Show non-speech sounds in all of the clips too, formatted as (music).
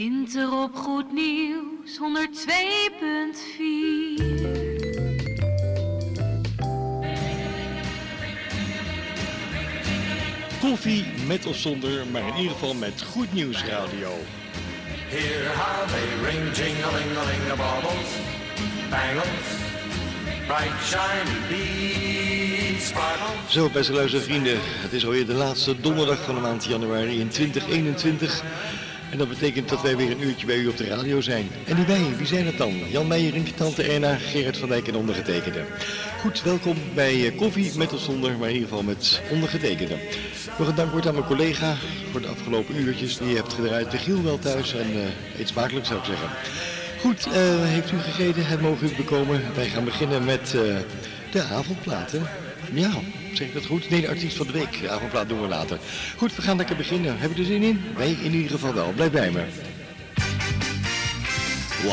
Winter op Goed Nieuws 102.4. Koffie met of zonder, maar in ieder geval met Goed Nieuws Radio. How they ring, baubles, bangles, bright shiny beads, sparkles. Zo, beste luistervrienden, het is alweer de laatste donderdag van de maand januari in 2021. En dat betekent dat wij weer een uurtje bij u op de radio zijn. En die wij, wie zijn het dan? Jan Meijer, Rinkje Tante Erna, Gerard van Dijk en ondergetekende. Goed, welkom bij eh, Koffie met of zonder, maar in ieder geval met ondergetekende. Nog een dankwoord aan mijn collega voor de afgelopen uurtjes die je hebt gedraaid. De Giel wel thuis en uh, eet smakelijk zou ik zeggen. Goed, eh, heeft u gegeten? Het mogen u bekomen. Wij gaan beginnen met eh, de avondplaten. Ja, zeg ik dat goed? Nee, de artiest van de week. De avondplaat doen we later. Goed, we gaan lekker beginnen. Hebben we er zin in? Wij in ieder geval wel. Blijf bij me. 110022.4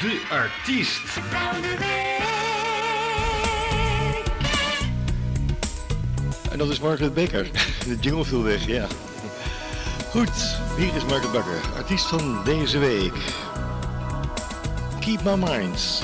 De artiest. En dat is Margaret Baker. De jingle viel weg, ja. Goed, hier is Margaret Bakker, artiest van deze week. Keep my minds.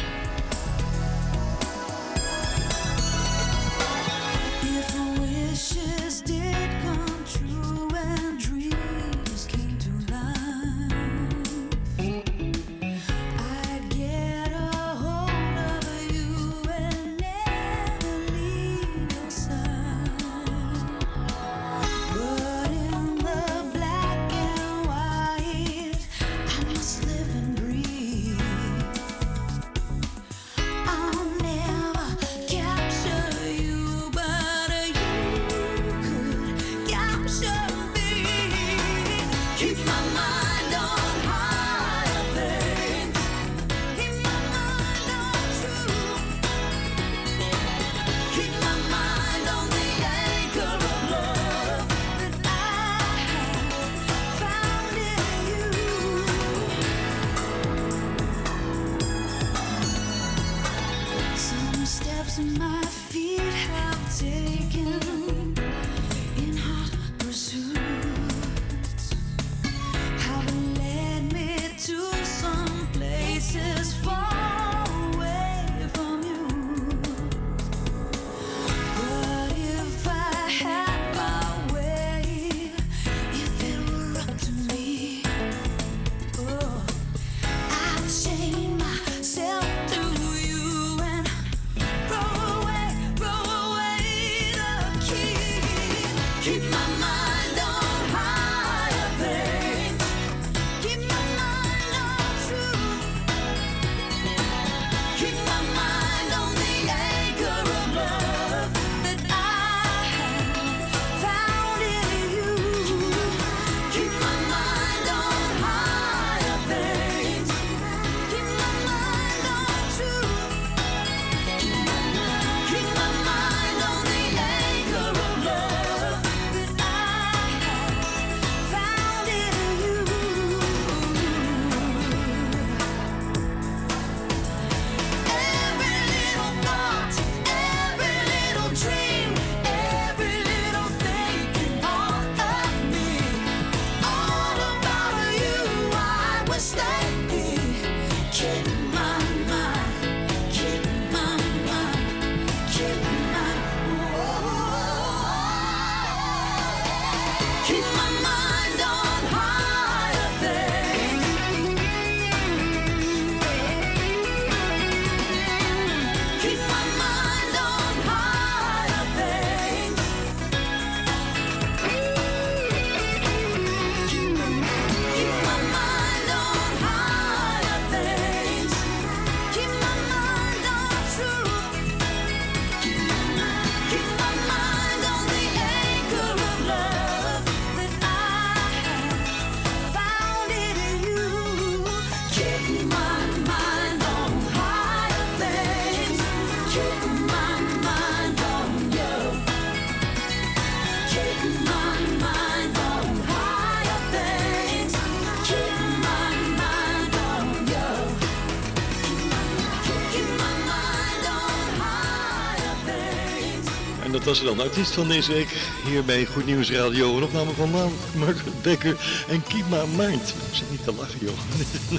Was dan de artiest van deze week hier bij Goed Nieuws Radio. Een opname van Margaret Becker en Keep My Mind. Ik zit niet te lachen, joh.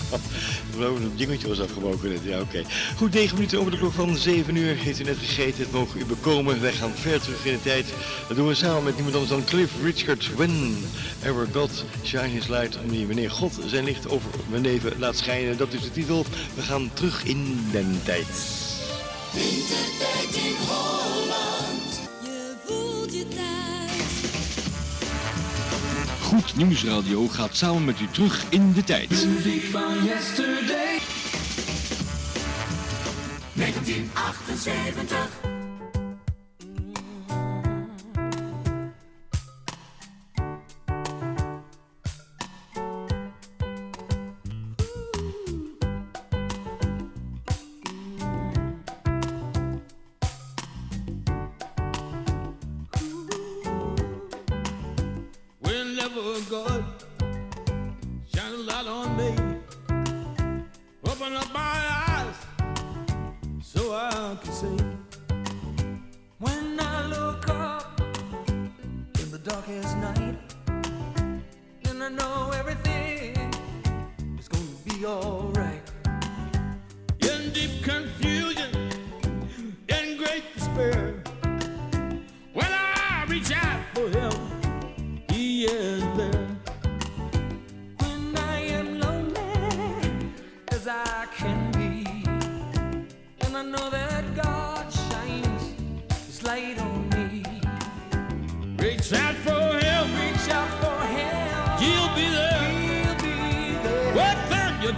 (laughs) nou, het dingetje was afgebroken net. Ja, oké. Goed, 9 minuten over de klok van 7 uur. Heeft u net gegeten, het mogen u bekomen. Wij gaan ver terug in de tijd. Dat doen we samen met niemand anders dan Cliff Richard. When ever God shine his light on me. Wanneer God zijn licht over mijn leven laat schijnen. Dat is de titel. We gaan terug in den tijd. Goed Nieuws Radio gaat samen met u terug in de tijd. Muziek van yesterday. 1978. your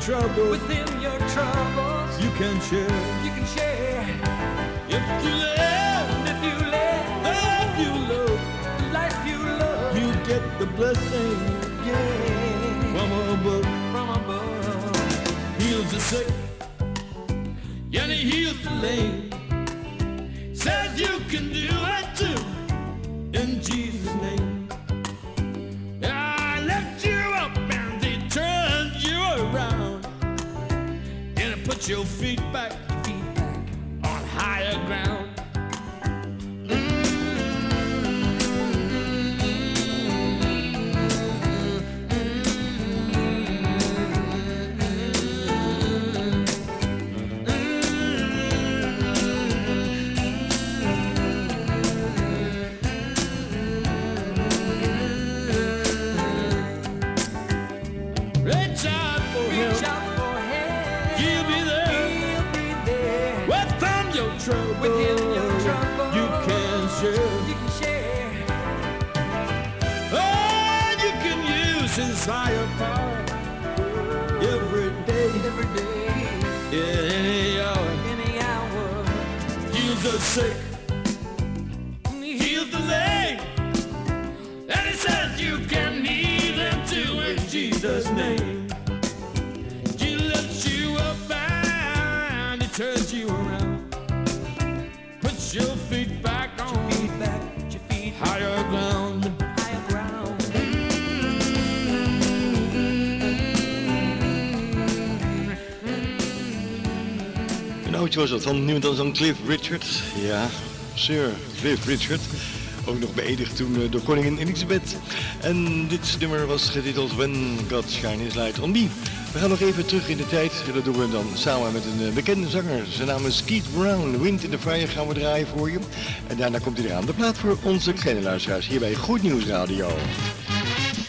Within your troubles, within your troubles, you can share. You can share. If you live, if you live, if you love, the life you love, you get the blessing, yeah, from above, from above. Heals the sick, and he heals the lame. Says you can do it your feet back, Any hour. Any hour. Heals the sick. Heals the lame. And he says you can heal them too in Jesus' name. Was dat van niemand dan Cliff Richard. Ja, Sir Cliff Richard. Ook nog beëdigd toen eh, door koningin Elisabeth. En dit nummer was getiteld When God Shine His Light on Me. We gaan nog even terug in de tijd. Dat doen we dan samen met een eh, bekende zanger. Zijn naam is Keith Brown. Wind in the Fire gaan we draaien voor je. En daarna komt hij eraan. De plaat voor onze kleine luisteraars hier bij Goed Nieuws Radio.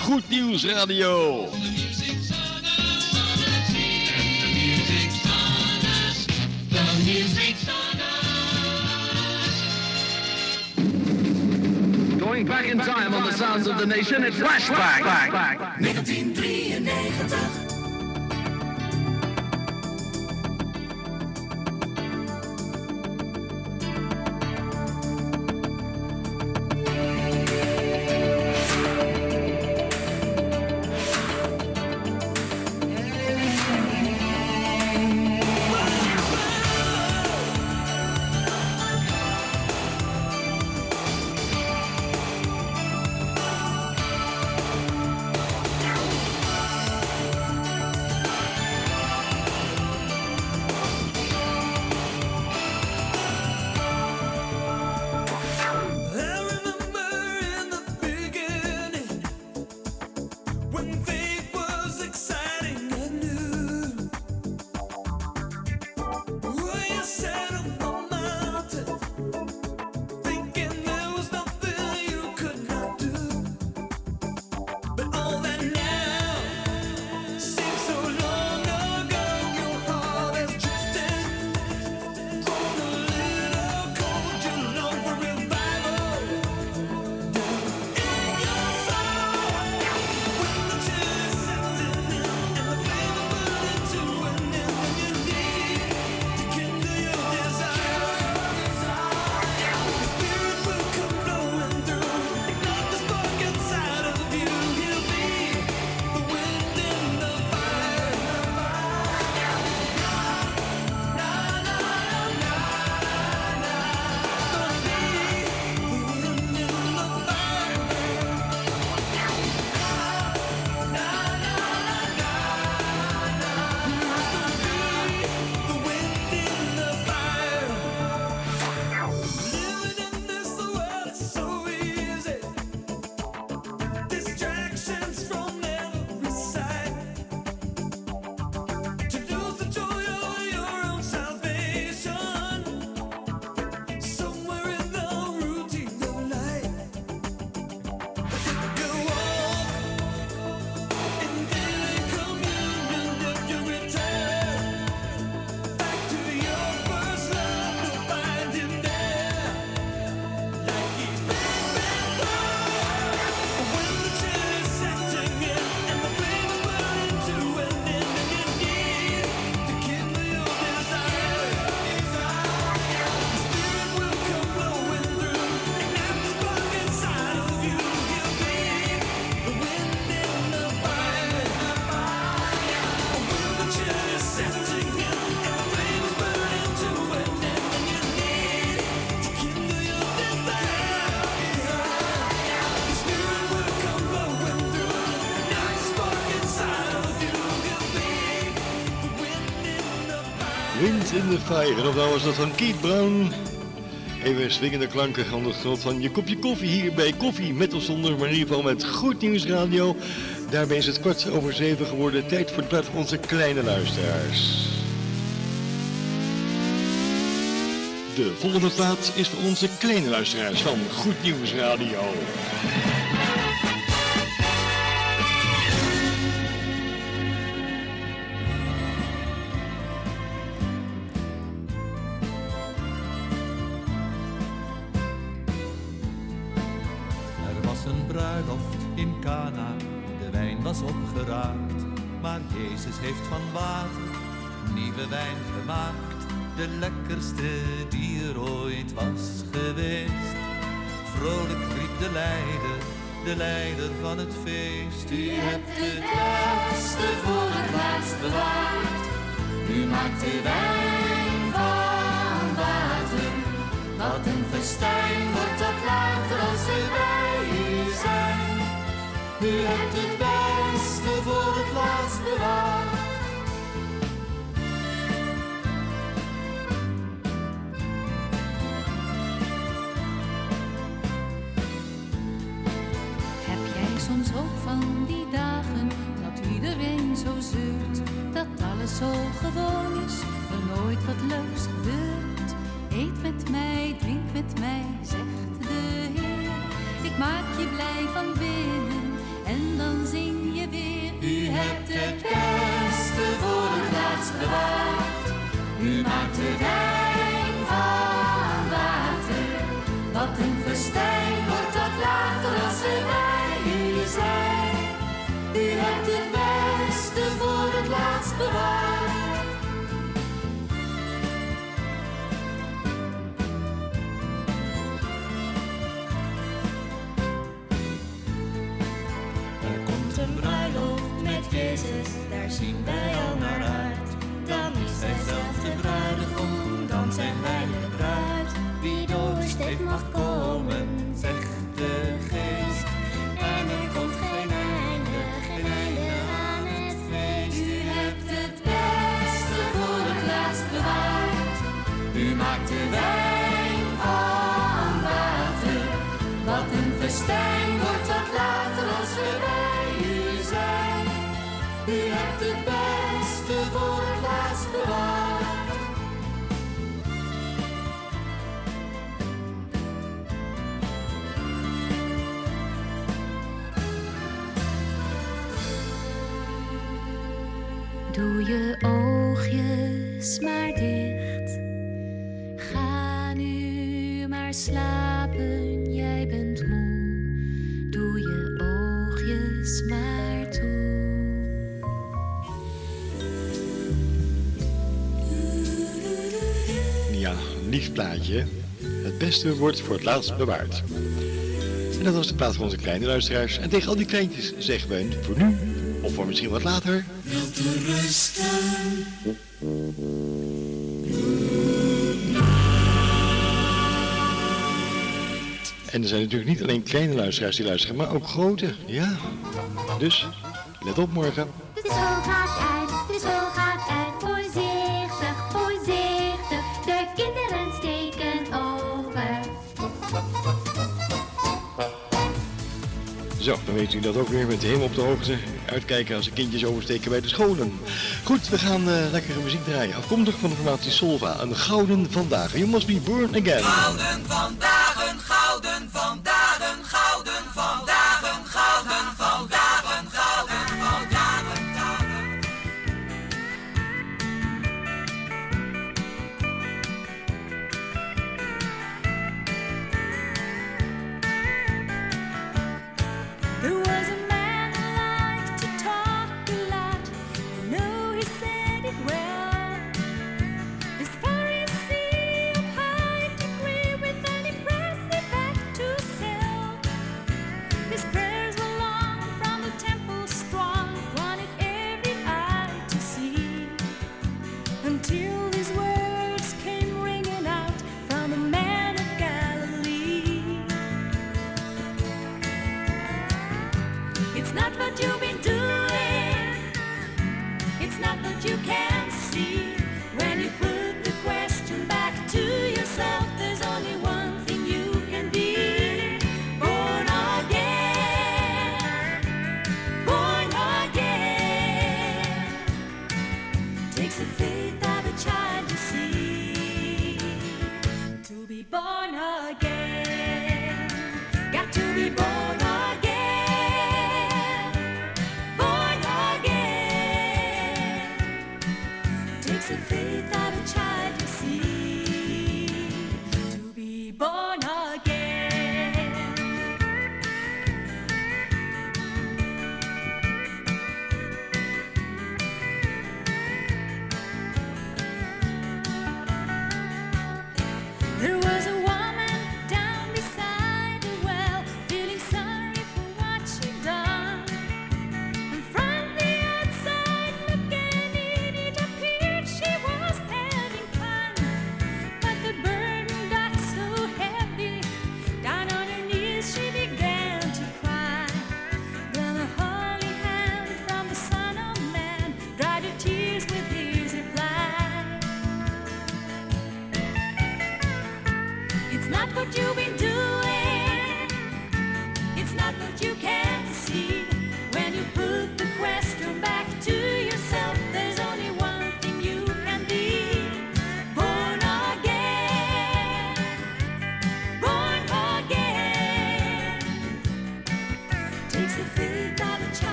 Goed Nieuws Radio. Going back in time on the sounds of the nation, it's flashback. 1993. The Fire. Of nou was dat van Keith Brown. Even swingende klanken aan de grond van je kopje koffie hier bij Koffie. Met of zonder, maar in ieder geval met Goed Nieuws Radio. Daarbij is het kwart over zeven geworden. Tijd voor het blad van onze kleine luisteraars. De volgende plaats is voor onze kleine luisteraars van Goed Nieuws Radio. De lekkerste die er ooit was geweest. Vrolijk riep de leider, de leider van het feest. U hebt het beste voor het laatst bewaard. U maakt de wijn van water. Wat een festijn wordt Doe je oogjes maar dicht. Ga nu maar slapen, jij bent moe. Doe je oogjes maar toe. Ja, lief plaatje. Het beste wordt voor het laatst bewaard. En dat was de plaats van onze kleine luisteraars. En tegen al die kleintjes zeggen wij voor nu, of voor misschien wat later... En er zijn natuurlijk niet alleen kleine luisteraars die luisteren, maar ook grote. Ja. Dus, let op morgen. Zon gaat Zo, dan weet u dat ook weer met helemaal op de hoogte. Uitkijken als de kindjes oversteken bij de scholen. Goed, we gaan eh, lekkere muziek draaien. Afkomstig van de formatie Solva. Een gouden vandaag. You must be born again. Gouden vandaag,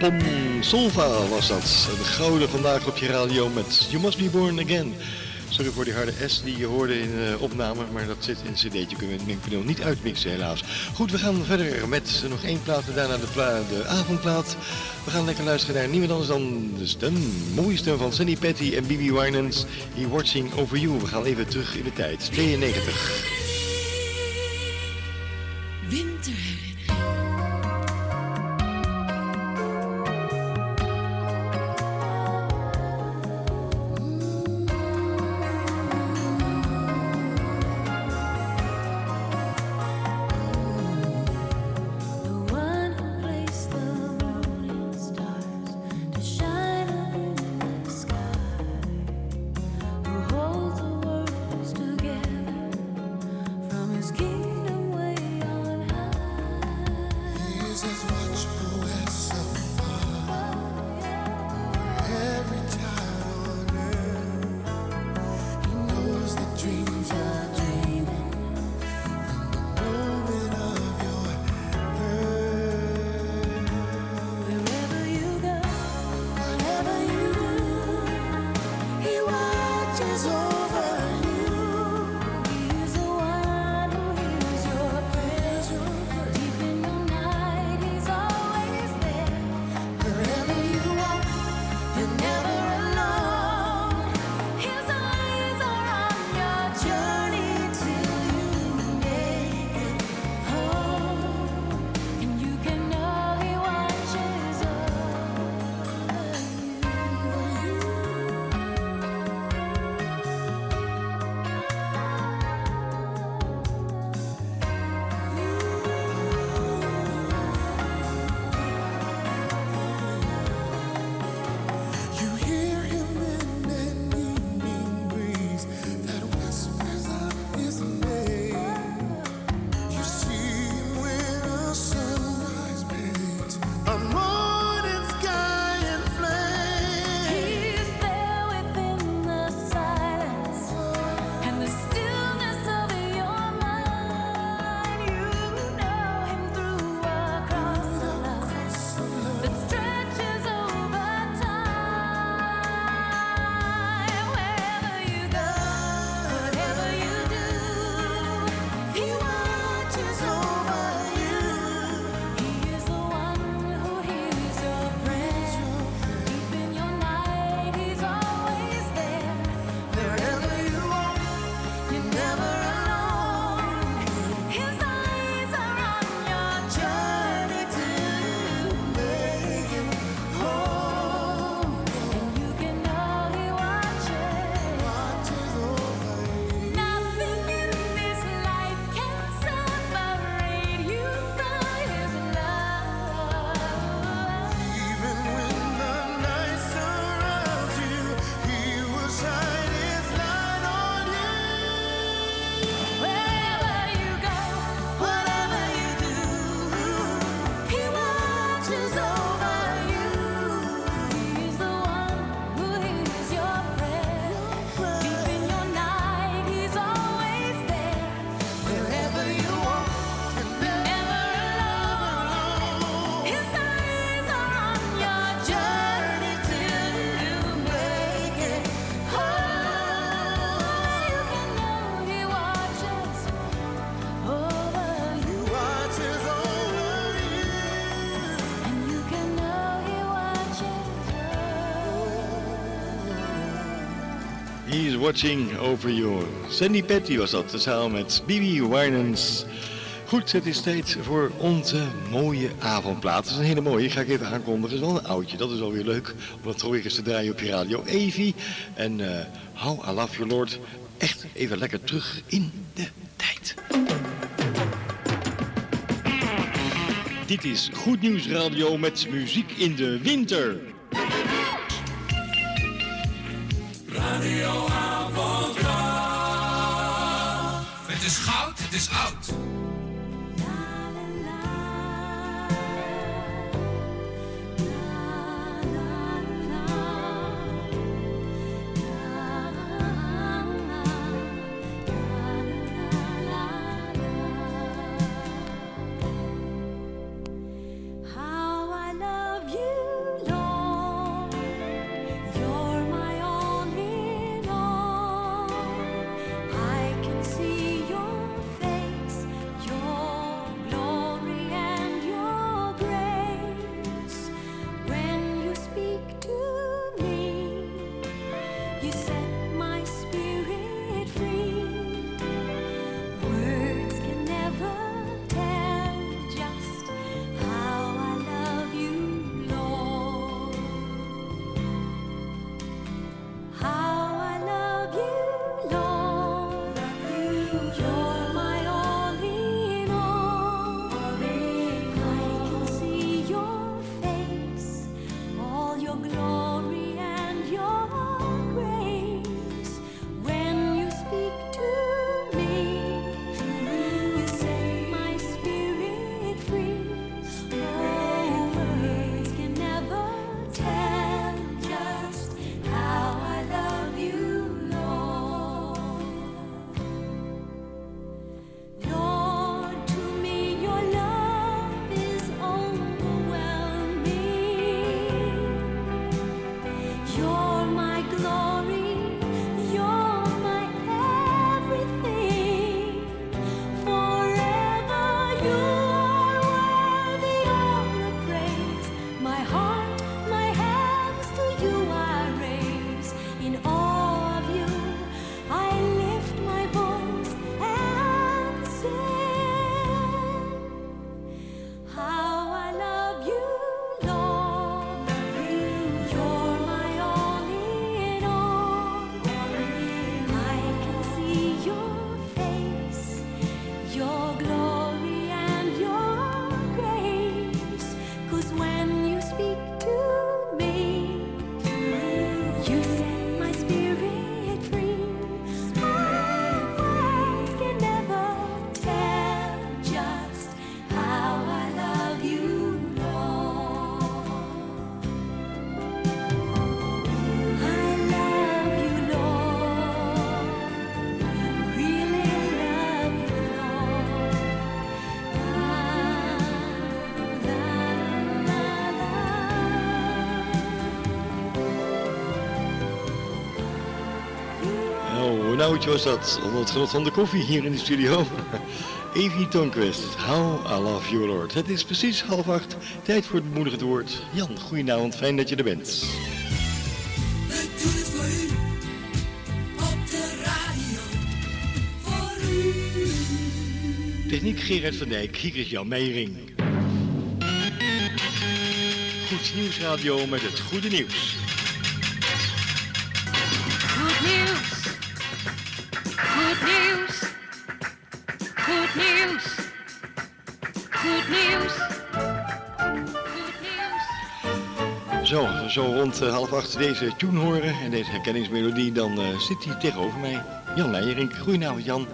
Pom Solva was dat. Een gouden vandaag op je radio met You Must Be Born Again. Sorry voor die harde S die je hoorde in de opname, maar dat zit in een cd'tje. Kunnen we het mengpaneel niet uitmixen helaas. Goed, we gaan verder met nog één plaat en daarna de, de avondplaat. We gaan lekker luisteren naar niemand anders dan de stem, mooie van Sunny Patty en Bibi Winans. He Watching Over You. We gaan even terug in de tijd. 92. Watching over you. Sandy Patty was dat, samen met Bibi Winans. Goed, het is tijd voor onze mooie avondplaat. Het is een hele mooie, ga ik even aankondigen. Het is wel een oudje, dat is alweer leuk. Om dat toch te draaien op je radio. Evie en eh How I Love Your Lord. Echt even lekker terug in de tijd. Dit is Goed Nieuws Radio met muziek in de winter. Is goud, het is oud. Oudje was dat. Onder het genot van de koffie hier in de studio. (laughs) Evie Tonquist, How I Love You Lord. Het is precies half acht. Tijd voor het bemoedigend woord. Jan, goedenavond. Fijn dat je er bent. We doen het voor u. Op de radio. Voor u. Techniek Gerard van Dijk, hier is Jan Meijering. Goed Nieuws Radio met het goede nieuws. Zo, rond eh, half acht deze tune horen en deze herkenningsmelodie, dan eh, zit hij tegenover mij. Jan Meijering. Goedenavond Jan.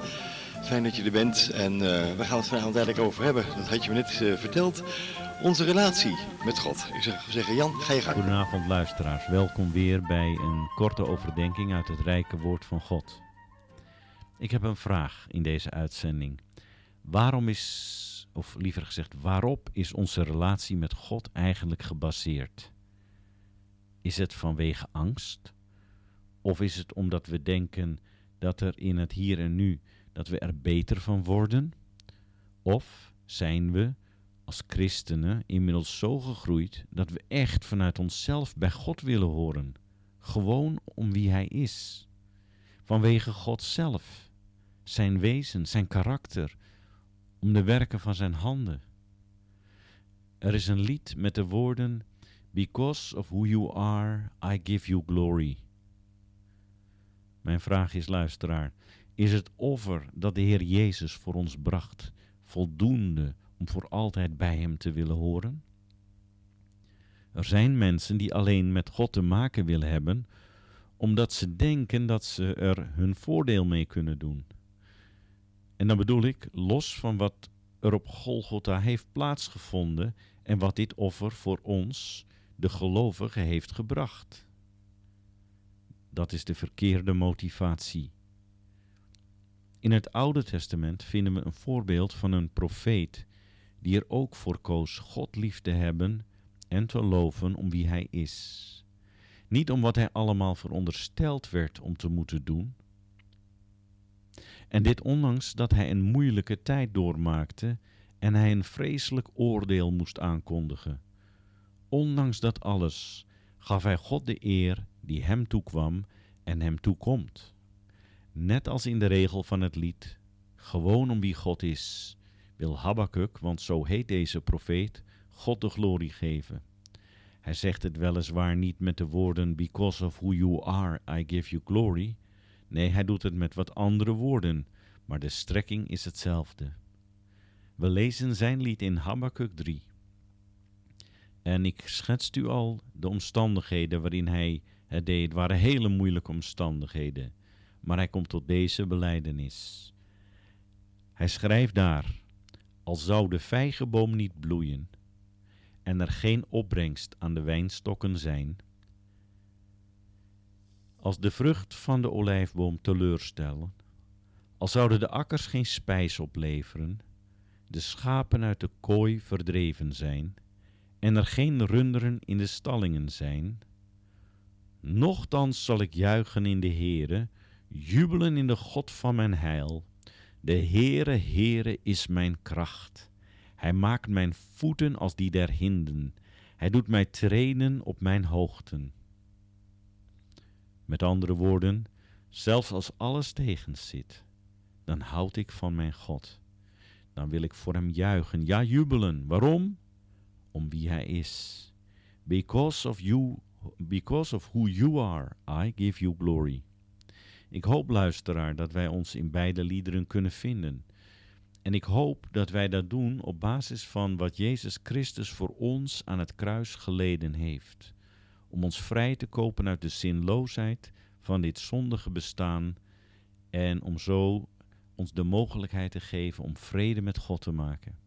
Fijn dat je er bent en eh, we gaan het vanavond eigenlijk over hebben. Dat had je me net verteld. Onze relatie met God. Ik zou zeggen, Jan, ga je gang. Goedenavond luisteraars, welkom weer bij een korte overdenking uit het rijke woord van God. Ik heb een vraag in deze uitzending. Waarom is, of liever gezegd, waarop is onze relatie met God eigenlijk gebaseerd? Is het vanwege angst? Of is het omdat we denken dat er in het hier en nu, dat we er beter van worden? Of zijn we als christenen inmiddels zo gegroeid dat we echt vanuit onszelf bij God willen horen? Gewoon om wie Hij is. vanwege God zelf, zijn wezen, zijn karakter, om de werken van zijn handen. Er is een lied met de woorden Because of who you are, I give you glory. Mijn vraag is, luisteraar, is het offer dat de Heer Jezus voor ons bracht voldoende om voor altijd bij Hem te willen horen? Er zijn mensen die alleen met God te maken willen hebben, omdat ze denken dat ze er hun voordeel mee kunnen doen. En dan bedoel ik, los van wat er op Golgotha heeft plaatsgevonden en wat dit offer voor ons, de gelovigen, heeft gebracht. Dat is de verkeerde motivatie. In het Oude Testament vinden we een voorbeeld van een profeet die er ook voor koos God lief te hebben en te loven om wie hij is. Niet om wat hij allemaal verondersteld werd om te moeten doen. En dit ondanks dat hij een moeilijke tijd doormaakte en hij een vreselijk oordeel moest aankondigen. Ondanks dat alles gaf hij God de eer die hem toekwam en hem toekomt. Net als in de regel van het lied, gewoon om wie God is, wil Habakkuk, want zo heet deze profeet, God de glorie geven. Hij zegt het weliswaar niet met de woorden Because of who you are, I give you glory. Nee, hij doet het met wat andere woorden, maar de strekking is hetzelfde. We lezen zijn lied in Habakkuk 3. En ik schetst u al de omstandigheden waarin hij het deed. Het waren hele moeilijke omstandigheden. Maar hij komt tot deze beleidenis. Hij schrijft daar: Al zou de vijgenboom niet bloeien en er geen opbrengst aan de wijnstokken zijn, als de vrucht van de olijfboom teleurstellen, al zouden de akkers geen spijs opleveren, de schapen uit de kooi verdreven zijn, en er geen runderen in de stallingen zijn, nochtans zal ik juichen in de Heere, jubelen in de God van mijn heil. De Heere, Heere is mijn kracht. Hij maakt mijn voeten als die der hinden. Hij doet mij treden op mijn hoogten. Met andere woorden, zelfs als alles tegenzit, dan houd ik van mijn God. Dan wil ik voor hem juichen, ja jubelen. Waarom? Om wie hij is. Because of you, because of who you are, I give you glory. Ik hoop, luisteraar, dat wij ons in beide liederen kunnen vinden. En ik hoop dat wij dat doen op basis van wat Jezus Christus voor ons aan het kruis geleden heeft. Om ons vrij te kopen uit de zinloosheid van dit zondige bestaan en om zo ons de mogelijkheid te geven om vrede met God te maken.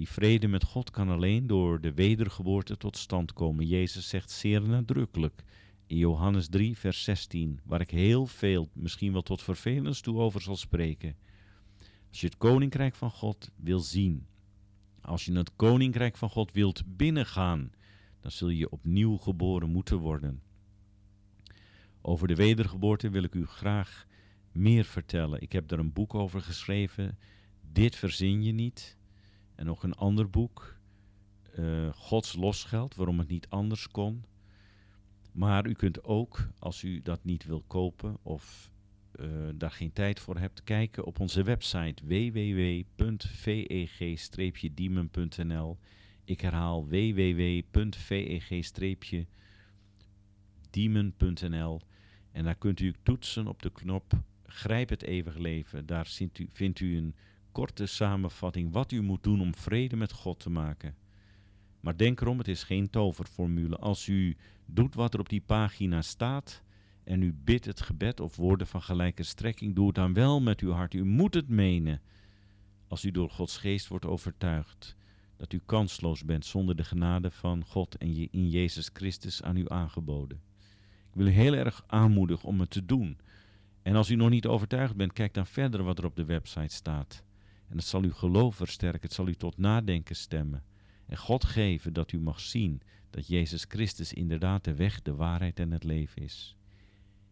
Die vrede met God kan alleen door de wedergeboorte tot stand komen. Jezus zegt zeer nadrukkelijk in Johannes 3, vers 16, waar ik heel veel, misschien wel tot vervelens toe over zal spreken. Als je het koninkrijk van God wil zien, als je het koninkrijk van God wilt binnengaan, dan zul je opnieuw geboren moeten worden. Over de wedergeboorte wil ik u graag meer vertellen. Ik heb daar een boek over geschreven. Dit verzin je niet. En nog een ander boek. eh, Gods losgeld, waarom het niet anders kon. Maar u kunt ook, als u dat niet wil kopen of eh, daar geen tijd voor hebt, kijken op onze website www.veg-diemen.nl. Ik herhaal www.veg-diemen.nl. En daar kunt u toetsen op de knop Grijp het eeuwig leven. Daar vindt u, vindt u een korte samenvatting wat u moet doen om vrede met God te maken. Maar denk erom, het is geen toverformule. Als u doet wat er op die pagina staat en u bidt het gebed of woorden van gelijke strekking, doe het dan wel met uw hart. U moet het menen. Als u door Gods geest wordt overtuigd dat u kansloos bent zonder de genade van God en je in Jezus Christus aan u aangeboden. Ik wil u heel erg aanmoedigen om het te doen. En als u nog niet overtuigd bent, kijk dan verder wat er op de website staat. En het zal uw geloof versterken, het zal u tot nadenken stemmen. En God geven dat u mag zien dat Jezus Christus inderdaad de weg, de waarheid en het leven is.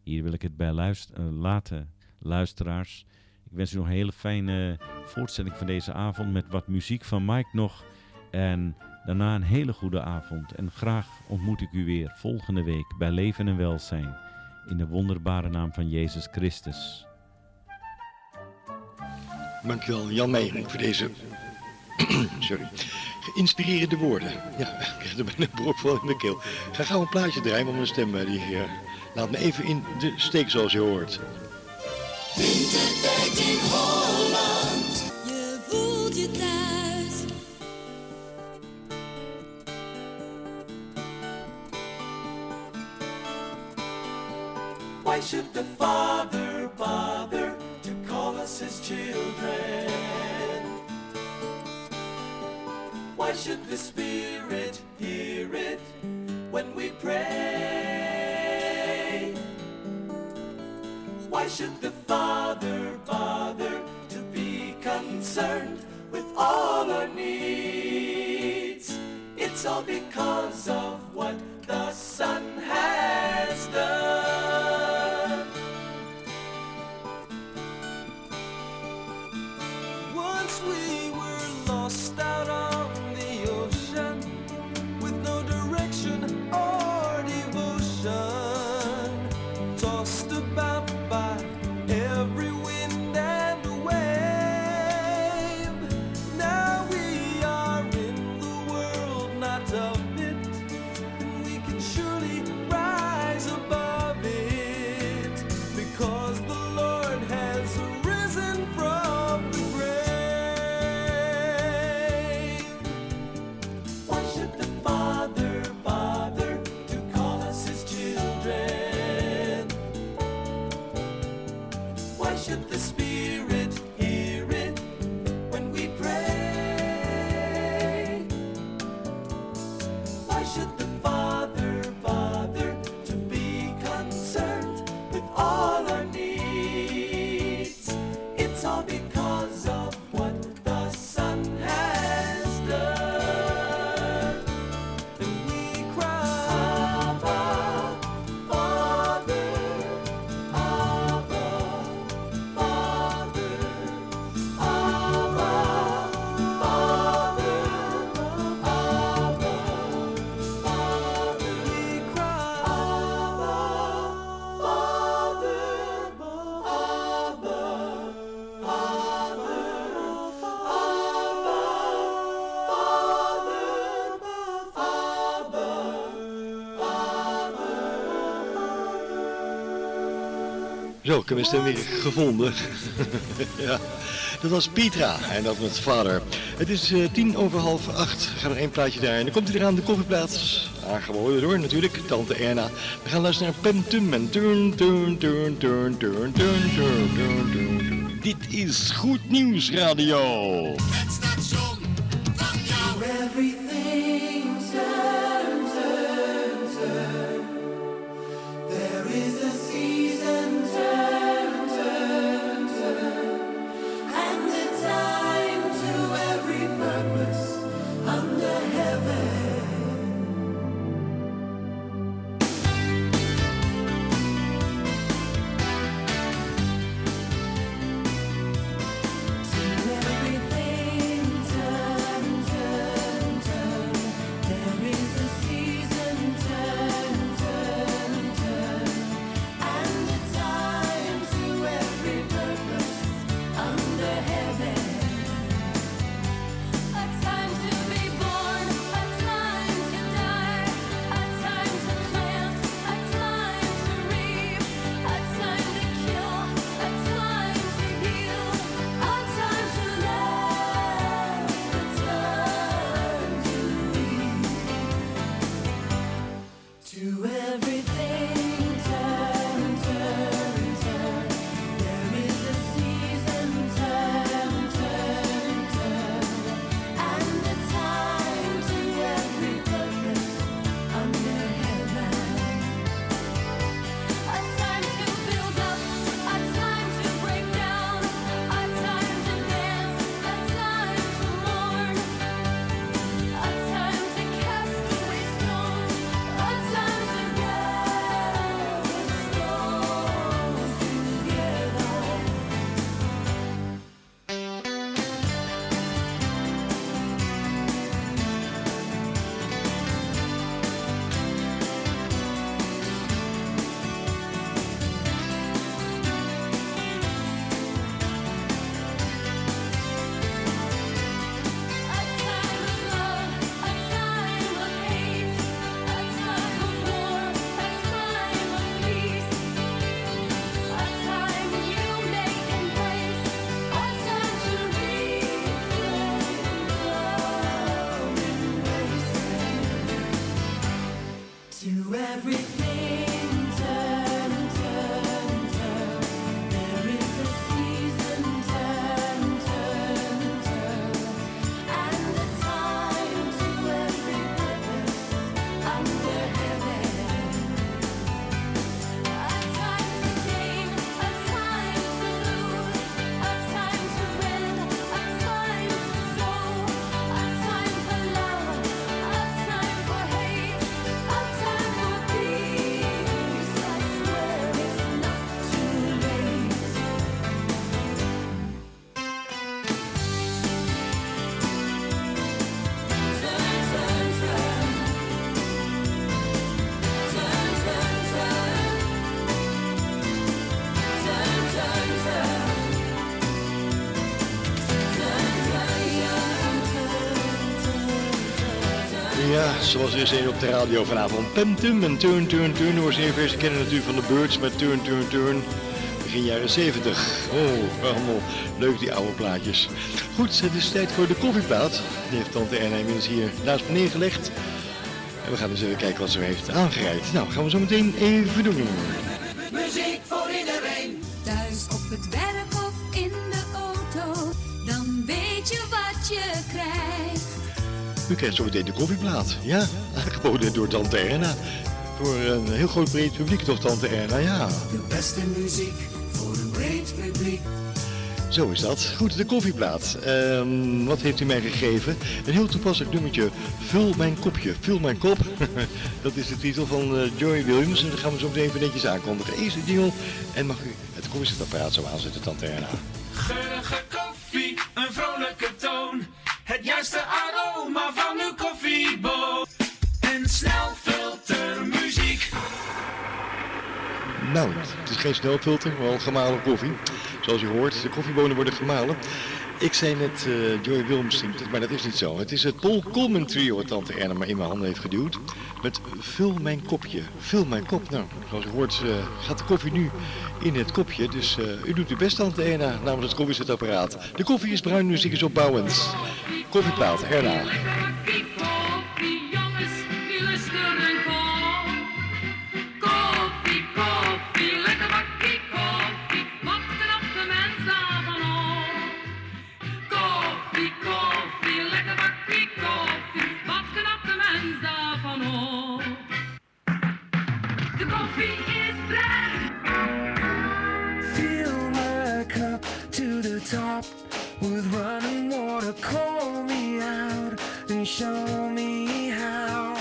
Hier wil ik het bij eh, laten, luisteraars. Ik wens u nog een hele fijne voortzetting van deze avond met wat muziek van Mike nog. En daarna een hele goede avond. En graag ontmoet ik u weer volgende week bij Leven en Welzijn. in de wonderbare naam van Jezus Christus. Dankjewel Jan Meijering voor deze (clears throat) sorry, geïnspireerde woorden. Ja, ik krijg er bijna een brok van in de keel. Ik ga gauw een plaatje draaien, want mijn stem eh, die, eh, laat me even in de steek zoals je hoort. Wintertijd in Holland. Je voelt je thuis. Why should the Father should the Spirit hear it when we pray? Why should the Father bother to be concerned with all our needs? It's all because of what the Son has done. Zo, ik heb mijn stem weer gevonden. (laughs) ja, dat was Petra en dat met vader. Het is eh, tien over half acht. We gaan nog één plaatje daar. En dan komt hij eraan, de koffieplaats. Aangeboden door natuurlijk, tante Erna. We gaan luisteren naar Pentum en turn, turn, turn, turn, turn, turn, turn, turn, turn, turn. Dit is Goed Nieuws Radio. Zoals er is een op de radio vanavond. Pentum en Turn, Turn, Turn. Hoor ze even. Ze kennen natuurlijk van de Birds met Turn, Turn, Turn. Begin jaren 70. Oh, allemaal leuk die oude plaatjes. Goed, het is tijd voor de koffieplaat. Die heeft tante Erna inmiddels hier naast me neergelegd. En we gaan eens even kijken wat ze heeft aangereikt. Nou, gaan we zo meteen even doen. Muziek voor iedereen. Thuis op het werk of in de auto, dan weet je wat je krijgt. U krijgt zo meteen de koffieplaat. Ja, aangeboden door tante Erna. Voor een heel groot breed publiek toch, tante Erna, ja. De beste muziek voor een breed publiek. Zo is dat. Goed, de koffieplaat. Ehm, wat heeft u mij gegeven? Een heel toepasselijk nummertje. Vul mijn kopje. Vul mijn kop. (laughs) dat is de titel van eh, Joy Williams. En dat gaan we zo meteen even netjes aankondigen. Eerst de jingle. En mag u het koffiezetapparaat zo aanzetten, tante Erna. Geurige koffie, een vrolijke toon. Het juiste aroma van uw koffieboon. En snelfiltermuziek. Nou, het is geen snelfilter, wel gemalen koffie. Zoals u hoort, de koffiebonen worden gemalen. Ik zei net eh, Joy Williams zingt maar dat is niet zo. Het is het Paul Coleman trio wat tante Erna maar in mijn handen heeft geduwd. Met Vul mijn kopje, vul mijn kop. Nou, zoals u hoort eh, gaat de koffie nu in het kopje. Dus eh, u doet uw best tante Erna namens het koffiezetapparaat. De koffie is bruin, muziek is opbouwend. Koffieplaat, Erna. Top with running water. Call me out and show me how.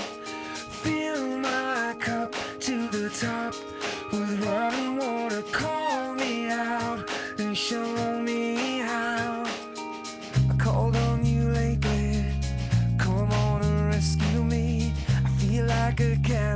Fill my cup to the top with running water. Call me out and show me how. I called on you lately. Come on and rescue me. I feel like a calendar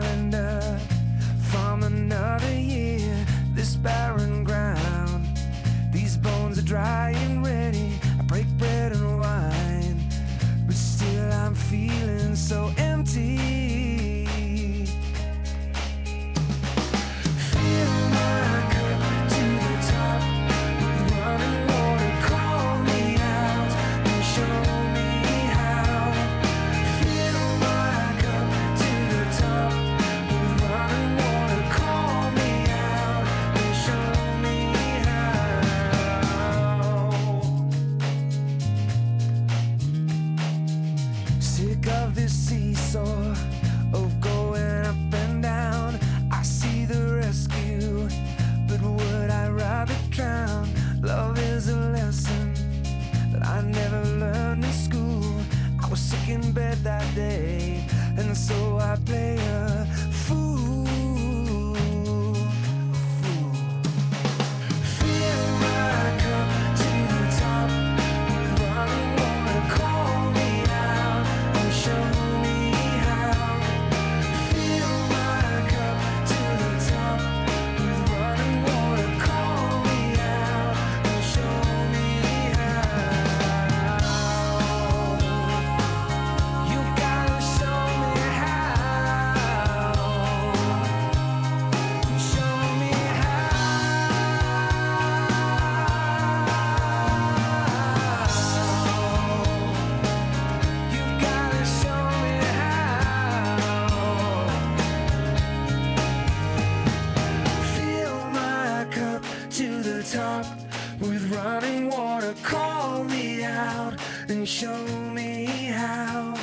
water. Call me out and show me how.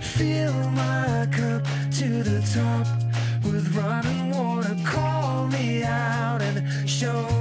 Fill my cup to the top with running water. Call me out and show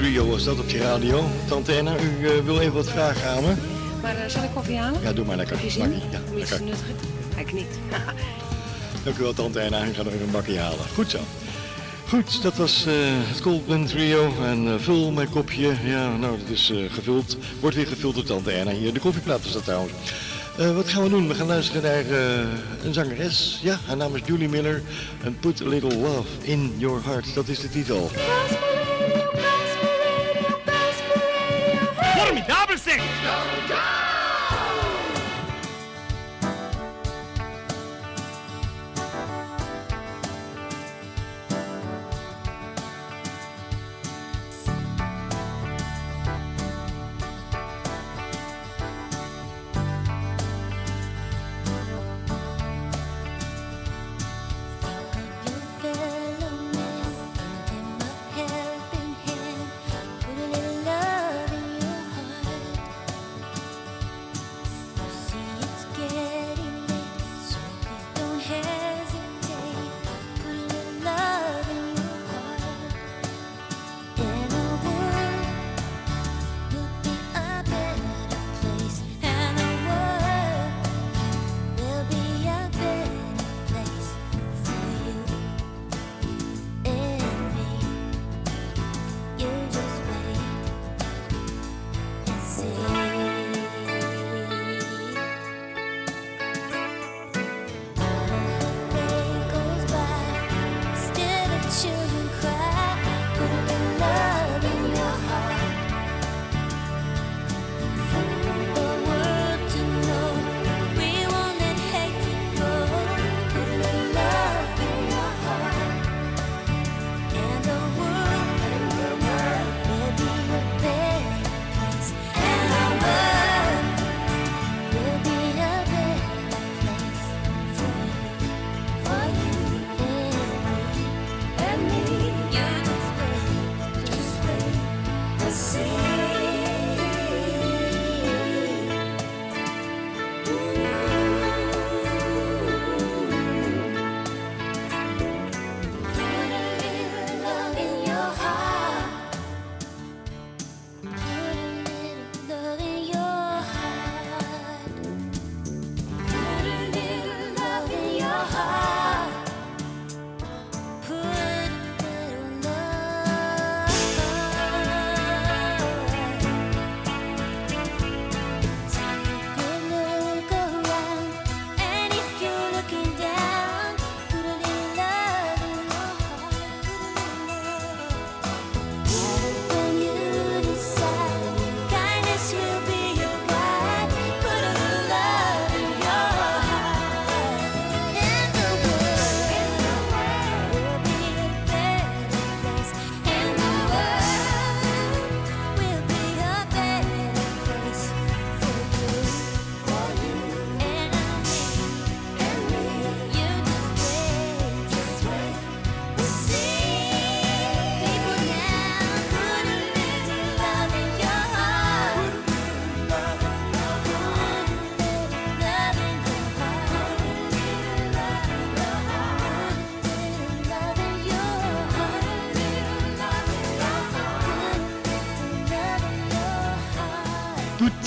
Trio was dat op je radio. Tante Anna, u eh, wil even wat vragen aan me? Maar eh, zal ik koffie halen? Ja, doe maar lekker. Heb je zin? Bakkie, Ja, Om iets te lekker. Hij knikt. (laughs) Dank u wel, Tante Anna. Ik ga nog even een bakje halen. Goed zo. Goed, dat was eh, het Goldman Trio. En vul mijn kopje. Ja, nou, dat is eh, gevuld. Wordt weer gevuld door Tante Anna. Hier, de koffieplaat is dat trouwens. Eh, wat gaan we doen? We gaan luisteren naar eh, een zangeres. Ja, haar naam is Julie Miller. En Put a Little Love in Your Heart. Dat is de titel. Six.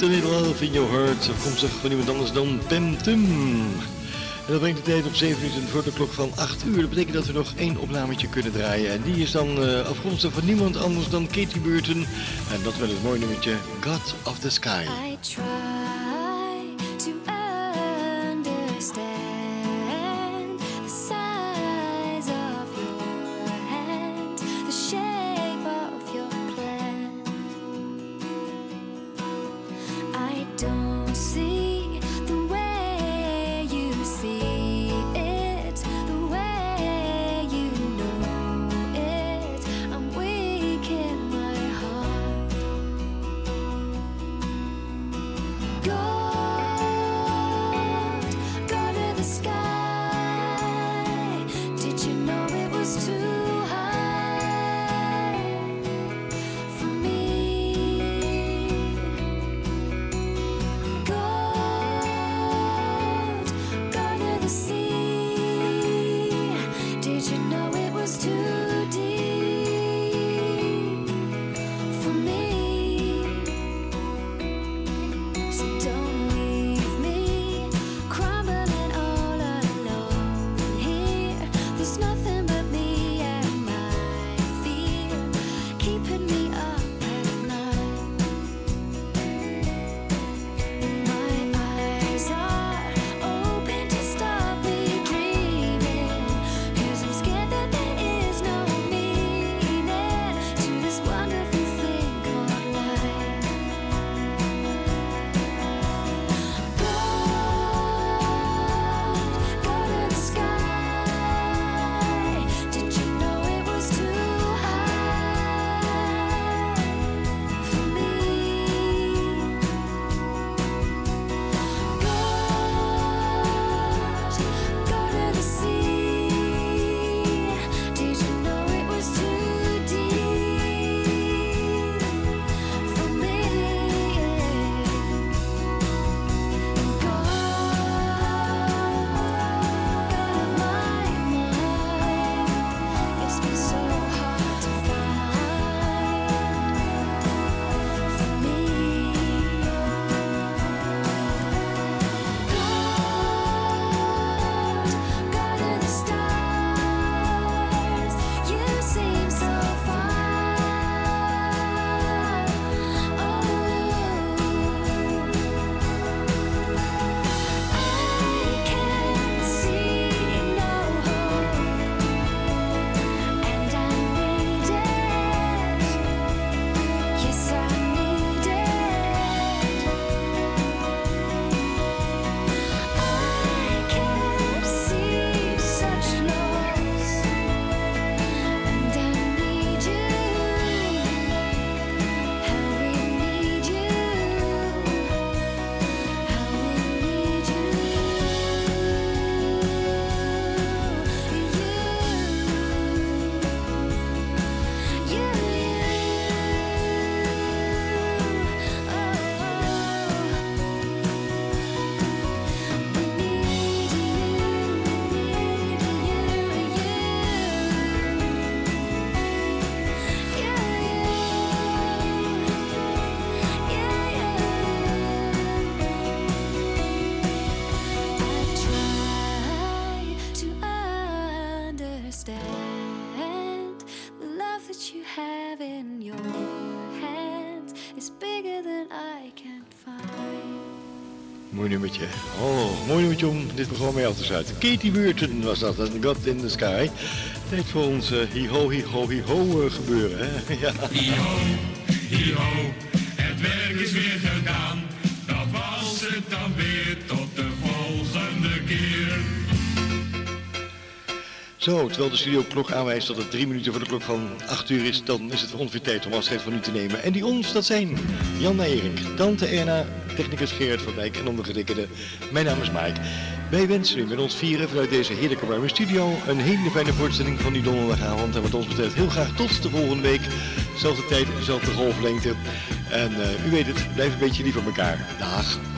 A little love in your heart. Afkomstig van iemand anders dan Tum. En dat brengt de tijd op 7 minuten voor de klok van 8 uur. Dat betekent dat we nog één opnametje kunnen draaien. En die is dan eh, afkomstig van niemand anders dan Katie Burton. En dat met het mooie nummertje God of the Sky. Nummertje. Oh, mooi nummertje om dit programma mee af te sluiten. Katie Burton was dat, en God in the Sky. Tijd voor ons eh, hi-ho, hi-ho, hi-ho eh, gebeuren, hè? (laughs) ja. Hi-ho, hi-ho, het werk is weer gedaan. Dat was het dan weer, Zo, terwijl de studioklok aanwijst dat het drie minuten voor de klok van 8 uur is, dan is het ongeveer tijd om afscheid van u te nemen. En die ons, dat zijn Jan Meijering, Tante Erna, technicus Gerard van Dijk en ondergetekende. Mijn naam is Mike. Wij wensen u met ons vieren vanuit deze heerlijke warme studio een hele fijne voorstelling van die donderdagavond. En wat ons betreft heel graag tot de volgende week. Zelfde tijd, dezelfde golflengte. En eh, u weet het, blijf een beetje lief voor elkaar. Dag.